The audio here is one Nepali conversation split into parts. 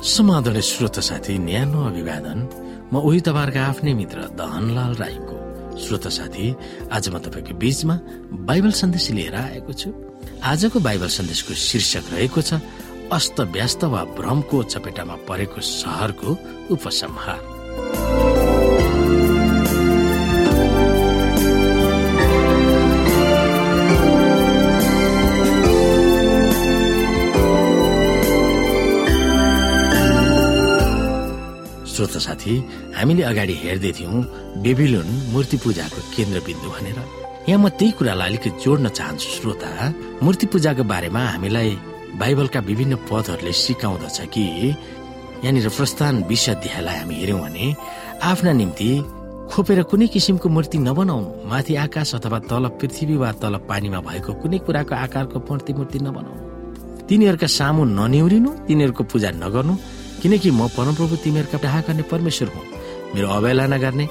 समाधान श्रोत साथी न्यानो अभिवादन। म उही तपाईँहरूका आफ्नै मित्र दहनलाल राईको श्रोत साथी। आज म तपाईँको बीचमा बाइबल सन्देश लिएर आएको छु। आजको बाइबल सन्देशको शीर्षक रहेको छ अस्त व्यस्त वा भ्रमको चपेटामा परेको सहरको उपसंहार। श्रोत साथी हामीले अगाडि हेर्दै थियौँ बेबिलोन मूर्ति पूजाको केन्द्रबिन्दु भनेर। यहाँ म त्यही कुरालाई अलिकति जोड्न चाहन्छु श्रोता। मूर्ति पूजाको बारेमा हामीलाई बाइबलका विभिन्न पदहरूले सिकाउँदछ कि यहाँनिर प्रस्थान विश्वाध्यायलाई हामी हेऱ्यौँ भने आफ्ना निम्ति खोपेर कुनै किसिमको मूर्ति नबनाउनु माथि आकाश अथवा तल पृथ्वी वा तल पानीमा भएको कुनै कुराको आकारको मूर्ति मूर्ति नबनाउनु। तिनीहरूका सामु ननिउरिनु तिनीहरूको पूजा नगर्नु किनकि म परमप्रभु तिमीहरूका डाहा गर्ने परमेश्वर हुँ। मेरो अवहेलना गर्ने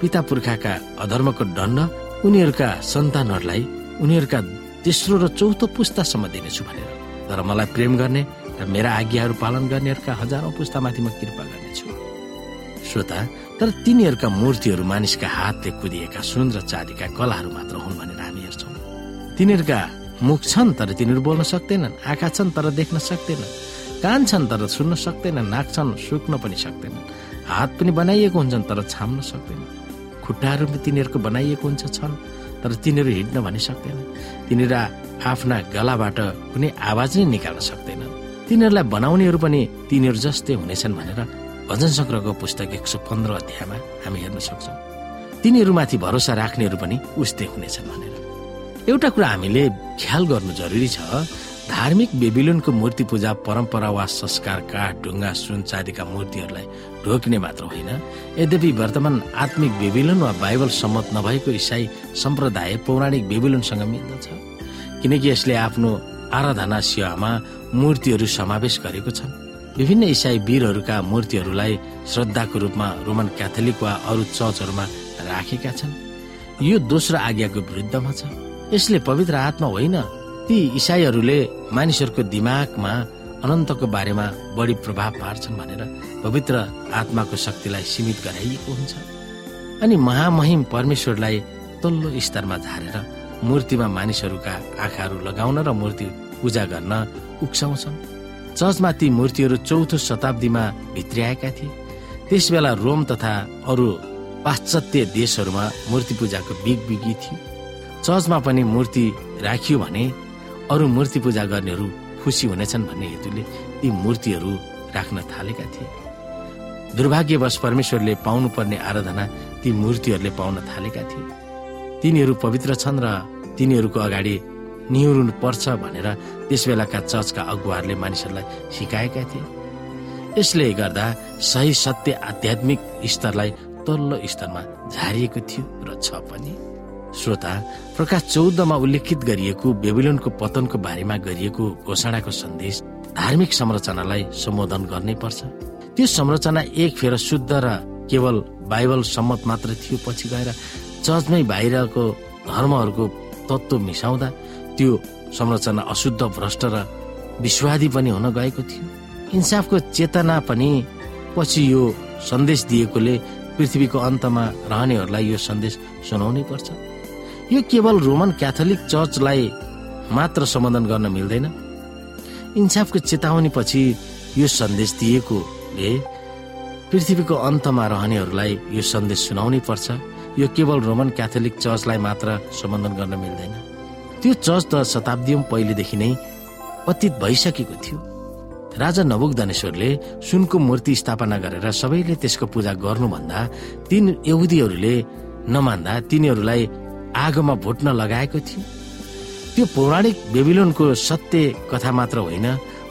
पिता पुर्खाका अधर्मको दण्ड उनीहरूका सन्तानहरूलाई उनीहरूका तेस्रो र चौथो पुस्तासम्म दिनेछु भनेर। तर मलाई प्रेम गर्ने र मेरा आज्ञाहरू पालन गर्नेहरूका हजारौं पुस्तामाथि म कृपा गर्नेछु। श्रोता तर तिनीहरूका मूर्तिहरू मानिसका हातले कुदिएका सुन र चाँदीका कलाहरू मात्र हुन् भनेर हामी हेर्छौँ। तिनीहरूका मुख छन् तर तिनीहरू बोल्न सक्दैनन् आँखा छन् तर देख्न सक्दैनन्। कान छन् तर सुन्न सक्दैन नाक छन् सुक्न पनि सक्दैन। हात पनि बनाइएको हुन्छन् तर छाम्न सक्दैन। खुट्टाहरू पनि तिनीहरूको बनाइएको हुन्छ छन् तर तिनीहरू हिँड्न भनि सक्दैन। तिनीहरू आफ्ना गलाबाट कुनै आवाज नै निकाल्न सक्दैनन्। तिनीहरूलाई बनाउनेहरू पनि तिनीहरू जस्तै हुनेछन् भनेर भजन सङ्ग्रहको पुस्तक एक सौ पन्ध्र अध्यायमा हामी हेर्न सक्छौँ। तिनीहरूमाथि भरोसा राख्नेहरू पनि उस्तै हुनेछन् भनेर। एउटा कुरा हामीले ख्याल गर्नु जरुरी छ धार्मिक बेबिलोनको मूर्ति पूजा परम्परा वा संस्कार काठ ढुङ्गा सुन चाँदीका मूर्तिहरूलाई ढोक्ने मात्र होइन। यद्यपि वर्तमान आत्मिक बेबिलोन वा बाइबल सम्मत नभएको इसाई सम्प्रदाय पौराणिक बेबिलोनसँग मिल्दछ। किनकि यसले आफ्नो आराधना सेवामा मूर्तिहरू समावेश गरेको छ। विभिन्न इसाई वीरहरूका मूर्तिहरूलाई श्रद्धाको रूपमा रोमन क्याथोलिक वा अरू चर्चहरूमा राखेका छन्। यो दोस्रो आज्ञाको विरुद्धमा छ। यसले पवित्र आत्मा होइन ती इसाईहरूले मानिसहरूको दिमागमा अनन्तको बारेमा बढी प्रभाव पार्छन् भनेर पवित्र आत्माको शक्तिलाई सीमित गराइएको हुन्छ। अनि महामहिम परमेश्वरलाई तल्लो स्तरमा झारेर मूर्तिमा मानिसहरूका आँखाहरू लगाउन र मूर्ति पूजा गर्न उक्साउँछन्। चर्चमा ती मूर्तिहरू चौथो शताब्दीमा भित्रिआएका थिए। त्यस बेला रोम तथा अरू पाश्चात्य देशहरूमा मूर्ति पूजाको बिग बिगी थियो। चर्चमा पनि मूर्ति राखियो भने अरू मूर्ति पूजा गर्नेहरू खुसी हुनेछन् भन्ने हेतुले ती मूर्तिहरू राख्न थालेका थिए। दुर्भाग्यवश परमेश्वरले पाउनुपर्ने आराधना ती मूर्तिहरूले पाउन थालेका थिए। तिनीहरू पवित्र छन् र तिनीहरूको अगाडि निहुरुनु पर्छ भनेर त्यस बेलाका चर्चका अगुवाहरूले मानिसहरूलाई सिकाएका थिए। यसले गर्दा सही सत्य आध्यात्मिक स्तरलाई तल्लो स्तरमा झारिएको थियो र छ पनि। श्रोता प्रकाश चौधमा उल्लेखित गरिएको बेबिलोनको पतनको बारेमा गरिएको घोषणाको सन्देश धार्मिक संरचनालाई सम्बोधन गर्नै पर्छ। त्यो संरचना एक फेर शुद्ध र केवल बाइबल सम्मत मात्र थियो पछि गएर चर्चमै बाहिरको धर्महरूको तत्व मिसाउँदा त्यो संरचना अशुद्ध भ्रष्ट र विश्वादी पनि हुन गएको थियो। इन्साफको चेतना पनि पछि यो सन्देश दिएकोले पृथ्वीको अन्तमा रहनेहरूलाई यो सन्देश सुनाउनै पर्छ। यो केवल रोमन क्याथोलिक चर्चलाई मात्र सम्बोधन गर्न मिल्दैन। इन्साफको चेतावनी पछि यो सन्देश दिएकोले पृथ्वीको अन्तमा रहनेहरूलाई यो सन्देश सुनाउनै पर्छ। यो केवल रोमन क्याथोलिक चर्चलाई मात्र सम्बोधन गर्न मिल्दैन। त्यो चर्च त शताब्दी पहिलेदेखि नै पतित भइसकेको थियो। राजा नबुक धनेश्वरले सुनको मूर्ति स्थापना गरेर सबैले त्यसको पूजा गर्नुभन्दा तीन यहुदीहरूले नमान्दा तिनीहरूलाई आगोमा भुट्न लगाएको थियो। त्यो पौराणिक बेबिलोनको सत्य कथा मात्र होइन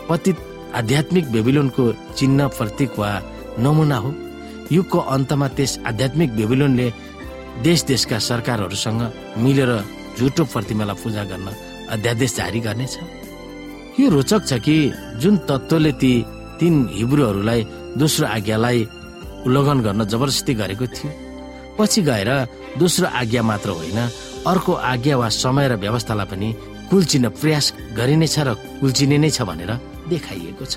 पतित आध्यात्मिक बेबिलोनको चिन्ह प्रतीक वा नमुना हो। युगको अन्तमा त्यस आध्यात्मिक बेबिलोनले देश देशका सरकारहरूसँग मिलेर झुटो प्रतिमालाई पूजा गर्न अध्यादेश जारी गर्नेछ। यो रोचक छ कि जुन तत्वले ती तीन हिब्रूहरूलाई दोस्रो आज्ञालाई उल्लङ्घन गर्न जबरजस्ती गरेको थियो। पछि गएर दोस्रो आज्ञा मात्र होइन अर्को आज्ञा वा समय र व्यवस्थालाई पनि कुल्चिन प्रयास गरिनेछ र कुल्चिने नै छ भनेर देखाइएको छ।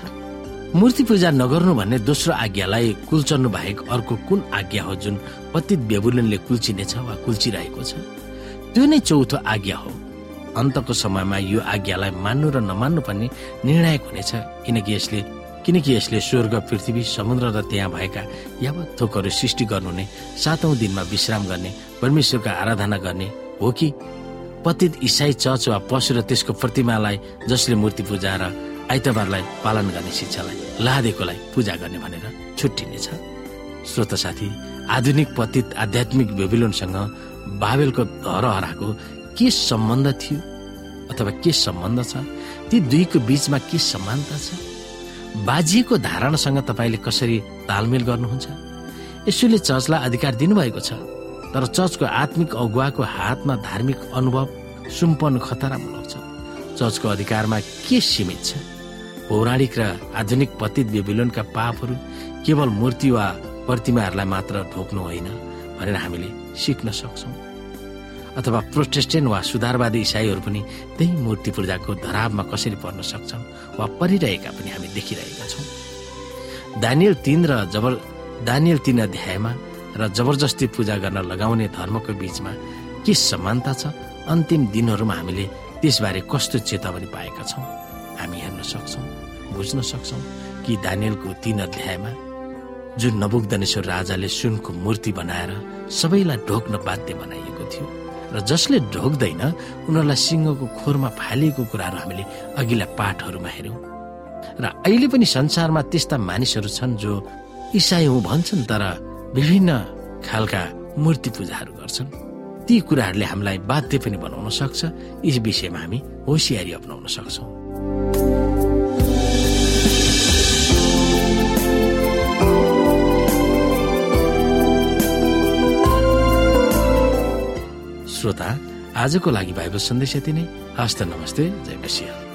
मूर्ति पूजा नगर्नु भन्ने दोस्रो आज्ञालाई कुल्चर्नु बाहेक अर्को कुन आज्ञा हो जुन पतित बेबुलनले कुल्चिनेछ वा कुल्चिरहेको छ? त्यो नै चौथो आज्ञा हो। अन्तको समयमा यो आज्ञालाई मान्नु र नमान्नु पनि निर्णायक हुनेछ किनकि यसले किनकि यसले स्वर्ग पृथ्वी समुद्र र त्यहाँ भएका यावत थोकहरू सृष्टि गर्नु नै सातौं दिनमा विश्राम गर्ने परमेश्वरको आराधना गर्ने हो कि? पतित इसाई चर्च वा पशु र त्यसको प्रतिमालाई जसले मूर्ति पूजा र आइतबारलाई पालन गर्ने शिक्षालाई लादेकोलाई पूजा गर्ने भनेर छुट्टिनेछ। श्रोत साथी आधुनिक पतित आध्यात्मिक बेबिलोनसँग बाबेलको धरहराको के सम्बन्ध थियो? अथवा के सम्बन्ध छ? ती दुईको बीचमा के समानता छ? बाजिएको धारणासँग तपाईँले कसरी तालमेल गर्नुहुन्छ? यसोले चर्चलाई अधिकार दिनुभएको छ तर चर्चको आत्मिक अगुवाको हातमा धार्मिक अनुभव सुम्पन खतरामूलक छ चर्चको अधिकारमा के सीमित छ? पौराणिक र आधुनिक पतित बेबिलोनका पापहरू केवल मूर्ति वा प्रतिमाहरूलाई मात्र ढोक्नु होइन भनेर हामीले सिक्न सक्छौँ। अथवा प्रोटेस्टेन्ट वा सुधारवादी इसाईहरू पनि त्यही मूर्ति पूजाको धरावमा कसरी पर्न सक्छन् वा परिरहेका पनि हामी देखिरहेका छौँ। दानियल तीन र जबर दानियल तीन अध्यायमा र जबरजस्ती पूजा गर्न लगाउने धर्मको बीचमा के समानता छ? अन्तिम दिनहरूमा हामीले त्यसबारे कस्तो चेतावनी पाएका छौँ? हामी हेर्न सक्छौँ बुझ्न सक्छौँ कि दानियलको तीन अध्यायमा जुन नबुक्दनेश्वर राजाले सुनको मूर्ति बनाएर सबैलाई ढोक्न बाध्य बनाइएको थियो। र जसले ढोक्दैन उनीहरूलाई सिंहको खोरमा फालिएको कुराहरू हामीले अघिल्ला पाठहरूमा हेऱ्यौँ। र अहिले पनि संसारमा त्यस्ता मानिसहरू छन् जो इसाई हुँ भन्छन् तर विभिन्न खालका मूर्ति पूजाहरू गर्छन्। ती कुराहरूले हामीलाई बाध्य पनि बनाउन सक्छ। यस विषयमा हामी होसियारी अप्नाउन सक्छौँ। श्रोता आजको लागि बाइबल सन्देश यति नै। हस्त नमस्ते जय मसिंह।